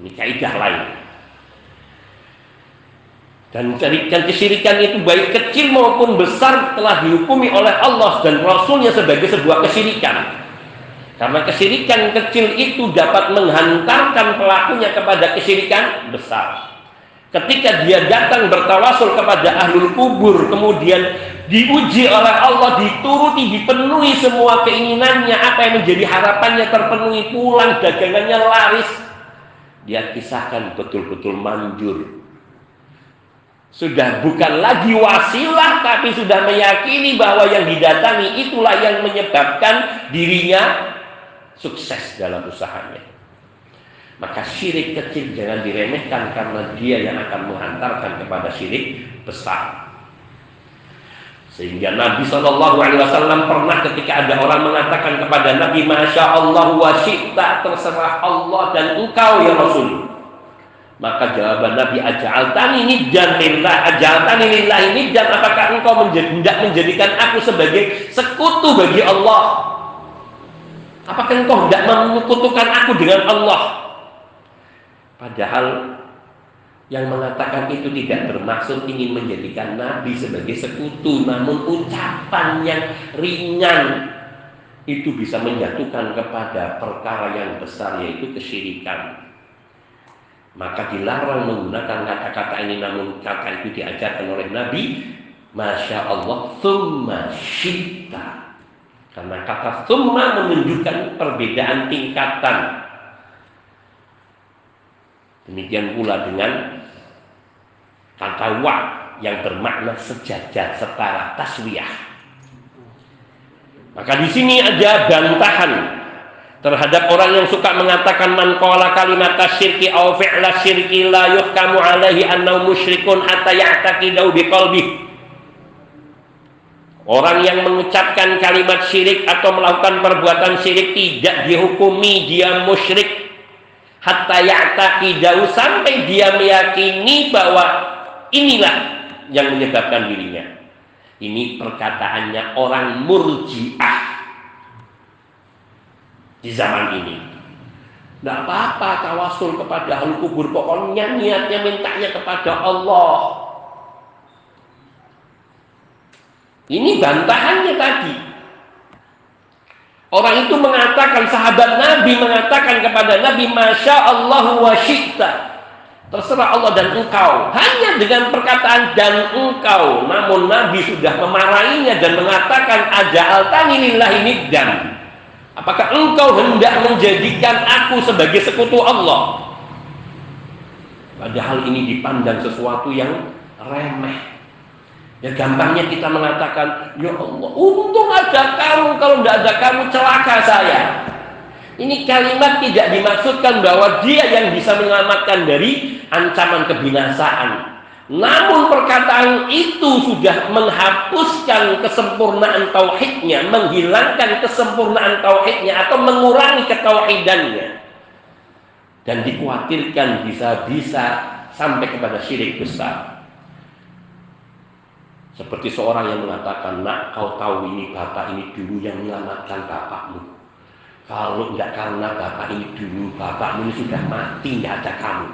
Ini kaidah lain. Dan mencarikan kesyirikan itu baik kecil maupun besar telah dihukumi oleh Allah dan Rasulnya sebagai sebuah kesyirikan. Karena kesyirikan kecil itu dapat menghantarkan pelakunya kepada kesyirikan besar. Ketika dia datang bertawasul kepada ahlul kubur, kemudian diuji oleh Allah, dituruti, dipenuhi semua keinginannya, apa yang menjadi harapannya terpenuhi, pulang dagangannya laris. Dia kisahkan betul-betul manjur, sudah bukan lagi wasilah tapi sudah meyakini bahwa yang didatangi itulah yang menyebabkan dirinya sukses dalam usahanya. Maka syirik kecil jangan diremehkan karena dia yang akan menghantarkan kepada syirik besar. Sehingga Nabi Shallallahu Alaihi Wasallam pernah ketika ada orang mengatakan kepada Nabi, Masya Allah wa terserah Allah dan engkau ya Rasul. Maka jawaban Nabi aj'altani niddan lillah aj'altani lillah dan apakah engkau menjadi, tidak menjadikan aku sebagai sekutu bagi Allah? Apakah engkau tidak menyekutukan aku dengan Allah? Padahal yang mengatakan itu tidak bermaksud ingin menjadikan Nabi sebagai sekutu, namun ucapan yang ringan itu bisa menjatuhkan kepada perkara yang besar yaitu kesyirikan maka dilarang menggunakan kata-kata ini namun kata itu diajarkan oleh Nabi Masya Allah Thumma syita. Karena kata thumma menunjukkan perbedaan tingkatan. Demikian pula dengan kata wa yang bermakna sejajar setara taswiyah. Maka di sini ada bantahan terhadap orang yang suka mengatakan man qala kalimat syirki aw fi'la syirki la yuhkamu alaihi annahu musyrikun hatta ya'taqidu biqalbi. Orang yang mengucapkan kalimat syirik atau melakukan perbuatan syirik tidak dihukumi dia musyrik. Hatta ya'taqidu sampai dia meyakini bahwa inilah yang menyebabkan dirinya. Ini perkataannya orang murjiah di zaman ini. Tidak apa-apa tawasul kepada ahli kubur. Pokoknya niatnya mintanya kepada Allah. Ini bantahannya tadi. Orang itu mengatakan, sahabat Nabi mengatakan kepada Nabi, Masya Allah wa. Terserah Allah dan engkau. Hanya dengan perkataan dan engkau. Namun Nabi sudah memarahinya dan mengatakan, Aja'al tani lillahi dan Apakah engkau hendak menjadikan aku sebagai sekutu Allah? Padahal ini dipandang sesuatu yang remeh. Ya gampangnya kita mengatakan, ya Allah, untung ada kamu, kalau tidak ada kamu celaka saya. Ini kalimat tidak dimaksudkan bahwa dia yang bisa menyelamatkan dari ancaman kebinasaan. Namun perkataan itu sudah menghapuskan kesempurnaan tauhidnya, menghilangkan kesempurnaan tauhidnya atau mengurangi ketauhidannya. Dan dikhawatirkan bisa-bisa sampai kepada syirik besar. Seperti seorang yang mengatakan, nak kau tahu ini bapak ini dulu yang menyelamatkan bapakmu. Kalau tidak karena bapak ini dulu, bapakmu ini sudah mati, tidak ada kamu.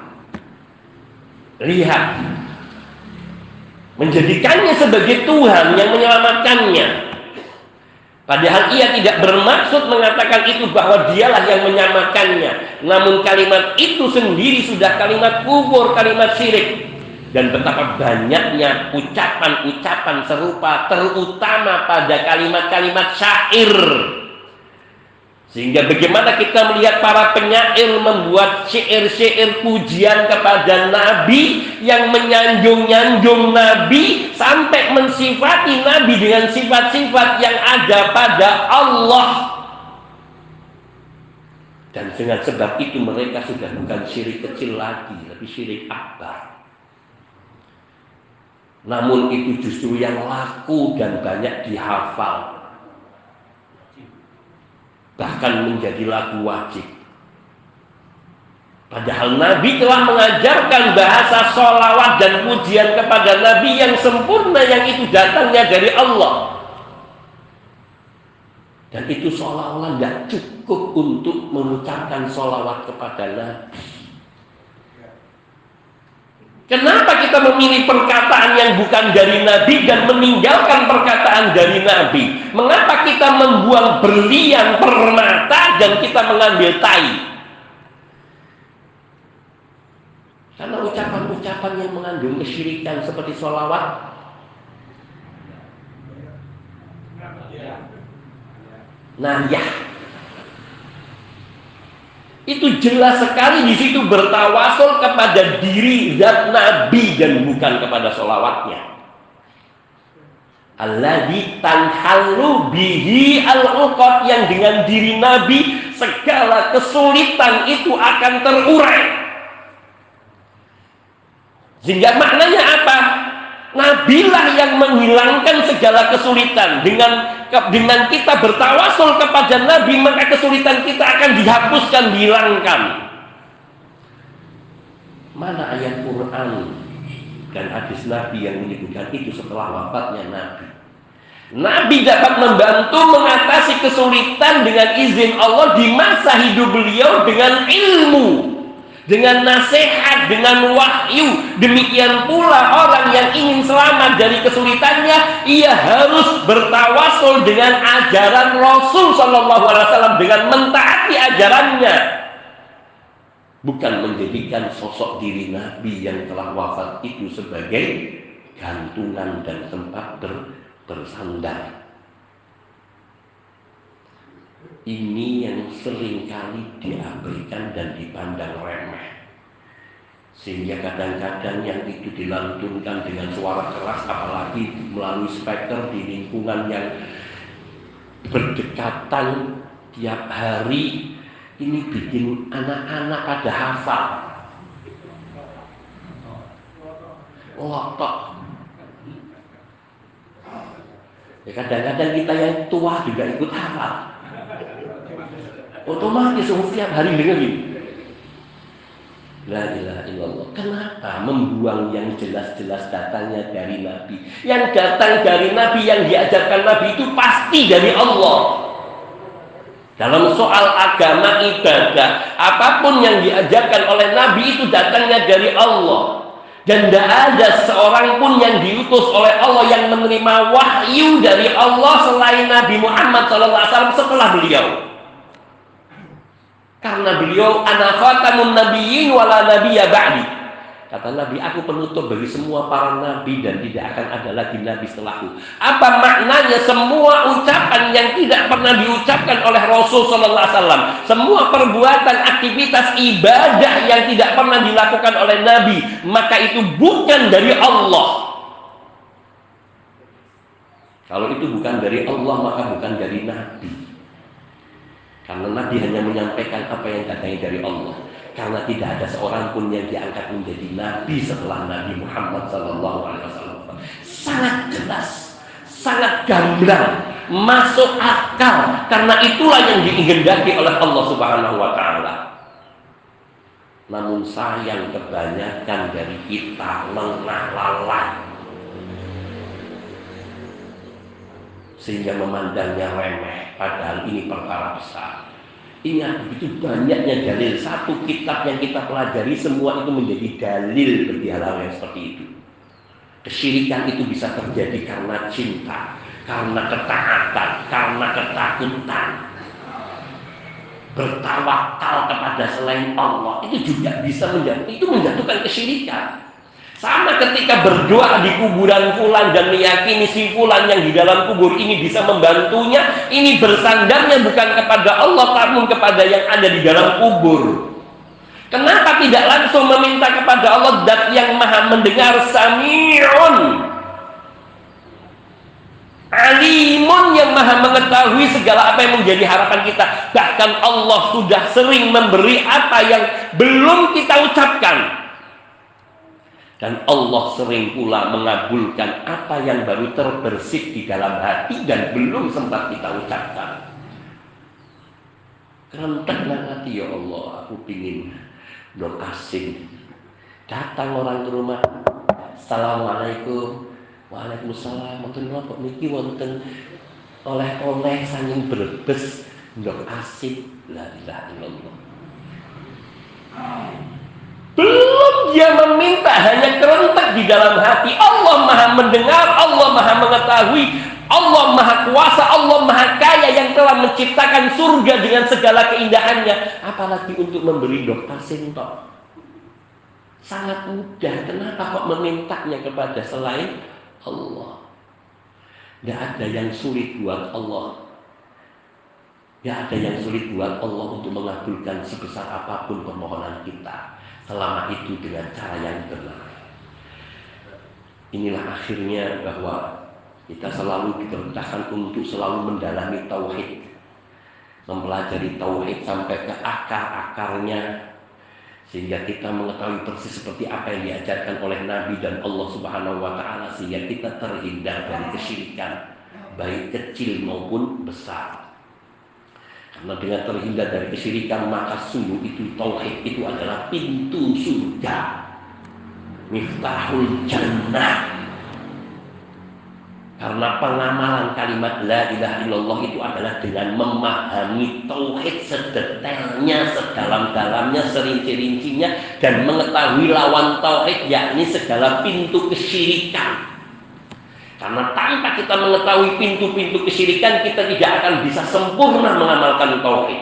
Lihat, menjadikannya sebagai Tuhan yang menyelamatkannya. Padahal ia tidak bermaksud mengatakan itu bahwa dialah yang menyamakannya. Namun kalimat itu sendiri sudah kalimat kubur, kalimat syirik. Dan betapa banyaknya ucapan-ucapan serupa terutama pada kalimat-kalimat syair sehingga bagaimana kita melihat para penyair membuat syair-syair pujian kepada Nabi yang menyanjung-nyanjung Nabi sampai mensifati Nabi dengan sifat-sifat yang ada pada Allah. Dan dengan sebab itu mereka sudah bukan syirik kecil lagi, tapi syirik akbar. Namun itu justru yang laku dan banyak dihafal bahkan menjadi lagu wajib. Padahal Nabi telah mengajarkan bahasa solawat dan pujian kepada Nabi yang sempurna yang itu datangnya dari Allah. Dan itu seolah-olah tidak cukup untuk mengucapkan solawat kepada Nabi. Kenapa kita memilih perkataan yang bukan dari Nabi dan meninggalkan perkataan dari Nabi? Mengapa kita membuang berlian permata dan kita mengambil tai? Karena ucapan-ucapan yang mengandung kesyirikan seperti sholawat Nah ya itu jelas sekali di situ bertawasul kepada diri zat Nabi dan bukan kepada solawatnya. Alladhi tanhalu bihi al yang dengan diri Nabi segala kesulitan itu akan terurai. Sehingga maknanya apa? Nabilah yang menghilangkan segala kesulitan. Dengan dengan kita bertawasul kepada Nabi maka kesulitan kita akan dihapuskan dihilangkan. Mana ayat Quran dan hadis Nabi yang menyebutkan itu setelah wafatnya Nabi? Nabi dapat membantu mengatasi kesulitan dengan izin Allah di masa hidup beliau dengan ilmu dengan nasihat, dengan wahyu. Demikian pula orang yang ingin selamat dari kesulitannya, ia harus bertawasul dengan ajaran Rasul Shallallahu Alaihi Wasallam dengan mentaati ajarannya, bukan menjadikan sosok diri Nabi yang telah wafat itu sebagai gantungan dan tempat bersandar. Ini yang sering kali diabaikan dan dipandang remeh. Sehingga kadang-kadang yang itu dilantunkan dengan suara keras apalagi melalui speaker di lingkungan yang berdekatan tiap hari ini bikin anak-anak pada hafal. Lotok. Ya kadang-kadang kita yang tua juga ikut hafal otomatis setiap hari dengerin La ilaha illallah. Kenapa membuang yang jelas-jelas datangnya dari Nabi? Yang datang dari Nabi, yang diajarkan Nabi itu pasti dari Allah. Dalam soal agama ibadah, apa pun yang diajarkan oleh Nabi itu datangnya dari Allah. Dan tidak ada seorang pun yang diutus oleh Allah yang menerima wahyu dari Allah selain Nabi Muhammad SAW setelah beliau. Karena beliau anak khatamun nabiyyin wala nabiyya ba'di. Kata Nabi, aku penutup bagi semua para nabi dan tidak akan ada lagi nabi setelahku. Apa maknanya semua ucapan yang tidak pernah diucapkan oleh Rasul Sallallahu Alaihi Wasallam, semua perbuatan, aktivitas ibadah yang tidak pernah dilakukan oleh Nabi, maka itu bukan dari Allah. Kalau itu bukan dari Allah, maka bukan dari Nabi. Karena Nabi hanya menyampaikan apa yang datangnya dari Allah karena tidak ada seorang pun yang diangkat menjadi nabi setelah Nabi Muhammad wasallam. Sangat jelas, sangat gamblang, masuk akal karena itulah yang diingindaki oleh Allah Subhanahu wa taala. Namun sayang kebanyakan dari kita lengah lalai sehingga memandangnya remeh padahal ini perkara besar. Ingat begitu banyaknya dalil Satu kitab yang kita pelajari Semua itu menjadi dalil bagi hal-hal yang seperti itu. Kesyirikan itu bisa terjadi karena cinta Karena ketaatan Karena ketakutan. Bertawakal kepada selain Allah Itu juga bisa menjatuhkan Itu menjatuhkan kesyirikan sama ketika berdoa di kuburan fulan dan meyakini si fulan yang di dalam kubur ini bisa membantunya, ini bersandarnya bukan kepada Allah namun kepada yang ada di dalam kubur. Kenapa tidak langsung meminta kepada Allah dat yang maha mendengar? Sami'un. Alimun yang maha mengetahui segala apa yang menjadi harapan kita. Bahkan Allah sudah sering memberi apa yang belum kita ucapkan dan Allah sering pula mengabulkan apa yang baru terbersih di dalam hati dan belum sempat kita ucapkan. Kerentaklah hati ya Allah, aku ingin dong asing. Datang orang ke rumah, Assalamualaikum, Waalaikumsalam, wonten kok niki wonten oleh-oleh sanging berbes dong asing, la ilaha illallah. Belum dia meminta, hanya kerentak di dalam hati. Allah maha mendengar, Allah maha mengetahui, Allah maha kuasa, Allah maha kaya yang telah menciptakan surga dengan segala keindahannya. Apalagi untuk memberi dokter sintok. Sangat mudah. Kenapa kok memintanya kepada selain Allah? Tidak ada yang sulit buat Allah. Tidak ada yang sulit buat Allah untuk mengabulkan sebesar apa pun permohonan kita selama itu dengan cara yang benar. Inilah akhirnya bahwa kita selalu diperintahkan untuk selalu mendalami tauhid, mempelajari tauhid sampai ke akar-akarnya sehingga kita mengetahui persis seperti apa yang diajarkan oleh Nabi dan Allah Subhanahu wa taala sehingga kita terhindar dari kesyirikan baik kecil maupun besar. Dengan terhindar dari kesyirikan maka sungguh itu tauhid itu adalah pintu surga. Miftahul jannah. Karena pengamalan kalimat la ilaha illallah itu adalah dengan memahami tauhid sedetailnya, sedalam-dalamnya, serinci-rincinya dan mengetahui lawan tauhid yakni segala pintu kesyirikan. Karena tanpa kita mengetahui pintu-pintu kesyirikan, kita tidak akan bisa sempurna mengamalkan tauhid.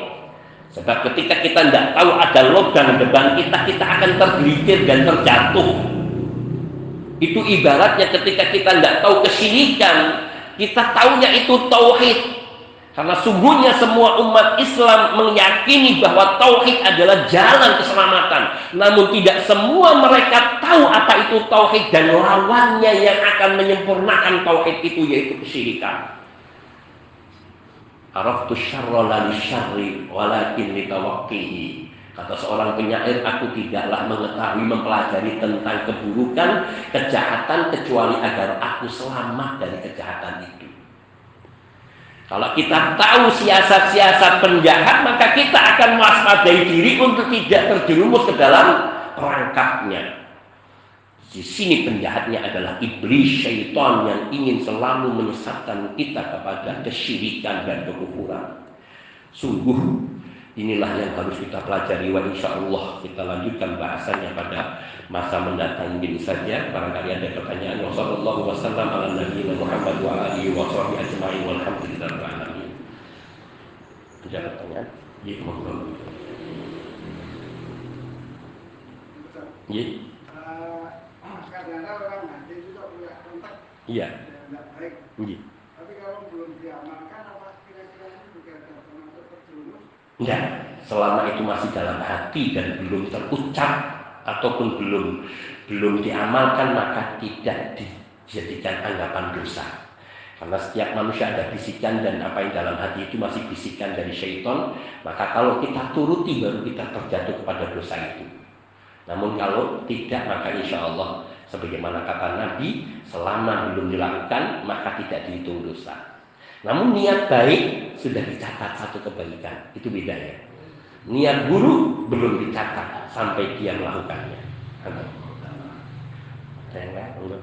Sebab ketika kita tidak tahu ada logam depan kita, kita akan tergelincir dan terjatuh. Itu ibaratnya ketika kita tidak tahu kesyirikan, kita tahunya itu tauhid. Karena sungguhnya semua umat Islam meyakini bahwa tauhid adalah jalan keselamatan. Namun tidak semua mereka tahu apa itu tauhid dan lawannya yang akan menyempurnakan tauhid itu yaitu kesyirikan. Araftu syarra la syarri walakin litawaqqihi. Kata seorang penyair, aku tidaklah mengetahui mempelajari tentang keburukan, kejahatan kecuali agar aku selamat dari kejahatan itu. Kalau kita tahu siasat-siasat penjahat, maka kita akan mewaspadai diri untuk tidak terjerumus ke dalam perangkapnya. Di sini penjahatnya adalah iblis syaitan yang ingin selalu menyesatkan kita kepada kesyirikan dan kekufuran. Sungguh inilah yang harus kita pelajari wa insya Allah kita lanjutkan bahasanya pada masa mendatang ini saja barangkali ada pertanyaan wassalamualaikum nabiyina Muhammad wa alihi wa sahbihi ajma'in walhamdulillah alamin ada pertanyaan ya monggo ya kadang-kadang orang nanti juga punya kontak Iya. tidak baik. Iya. Tapi kalau belum diamalkan, apa kira-kira ini juga ada termasuk terjerumus? Enggak, selama itu masih dalam hati dan belum terucap ataupun belum belum diamalkan maka tidak dijadikan anggapan dosa. Karena setiap manusia ada bisikan dan apa yang dalam hati itu masih bisikan dari syaitan, maka kalau kita turuti baru kita terjatuh kepada dosa itu. Namun kalau tidak maka insya Allah sebagaimana kata Nabi selama belum dilakukan maka tidak dihitung dosa. Namun niat baik sudah dicatat satu kebaikan itu bedanya. Niat buruk belum dicatat sampai dia melakukannya. Ada yang lain?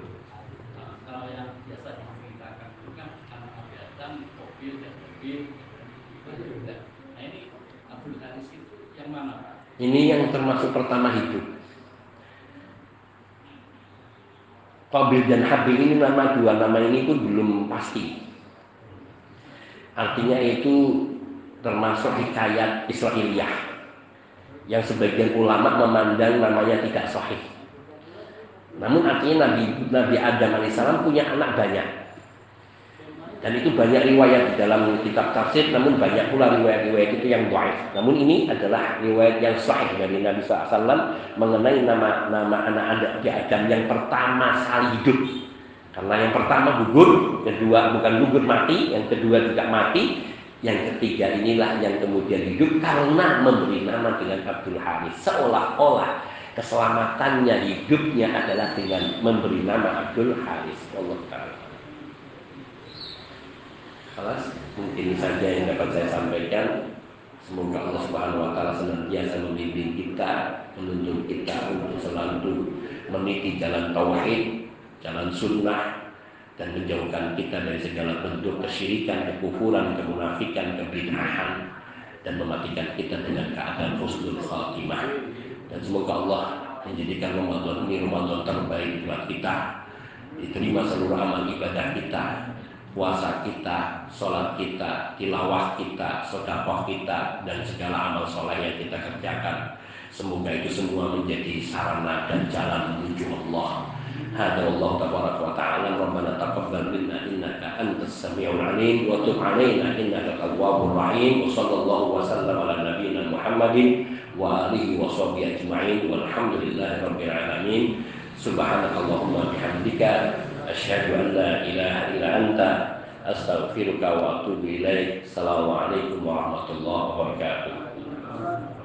kalau yang biasa diceritakan itu kan anak kegiatan mobil dan mobil itu juga. Nah ini Abdul Haris itu yang mana Pak? Ini yang termasuk pertama hidup. Qabil dan Habil ini nama dua nama ini pun belum pasti. Artinya itu termasuk hikayat Israiliyah yang sebagian ulama memandang namanya tidak sahih. Namun artinya Nabi Nabi Adam alaihissalam punya anak banyak. Dan itu banyak riwayat di dalam kitab tafsir, namun banyak pula riwayat-riwayat itu yang baik. Namun ini adalah riwayat yang sahih dari Nabi SAW mengenai nama nama anak Adam yang pertama sekali hidup. Karena yang pertama gugur, kedua bukan gugur mati, yang kedua tidak mati, yang ketiga inilah yang kemudian hidup karena memberi nama dengan Abdul Haris. Seolah-olah keselamatannya hidupnya adalah dengan memberi nama Abdul Haris. Allah Ta'ala. Alas, mungkin saja yang dapat saya sampaikan. Semoga Allah Subhanahu wa taala senantiasa membimbing kita, menuntun kita untuk selalu meniti jalan tauhid, jalan sunnah dan menjauhkan kita dari segala bentuk kesyirikan, kekufuran, kemunafikan, kebid'ahan dan mematikan kita dengan keadaan husnul khatimah. Dan semoga Allah menjadikan Ramadan ini Ramadan terbaik buat kita. Diterima seluruh amal ibadah kita, puasa kita, sholat kita, tilawah kita, sodakoh kita, dan segala amal soleh yang kita kerjakan. Semoga itu semua menjadi sarana dan jalan menuju Allah. Tabaraka wa ta'ala Rabbana taqabbal minna innaka antas samiul alim wa tub alaina innaka tawwabur rahim wa sallallahu wa sallam ala nabiyyina Muhammadin wa alihi wa sahbihi ajma'in walhamdulillahi rabbil alamin. Subhanakallahumma bihamdika asyhadu an la ilaha illa anta astaghfiruka wa atubu ilaik. Assalamualaikum warahmatullahi wabarakatuh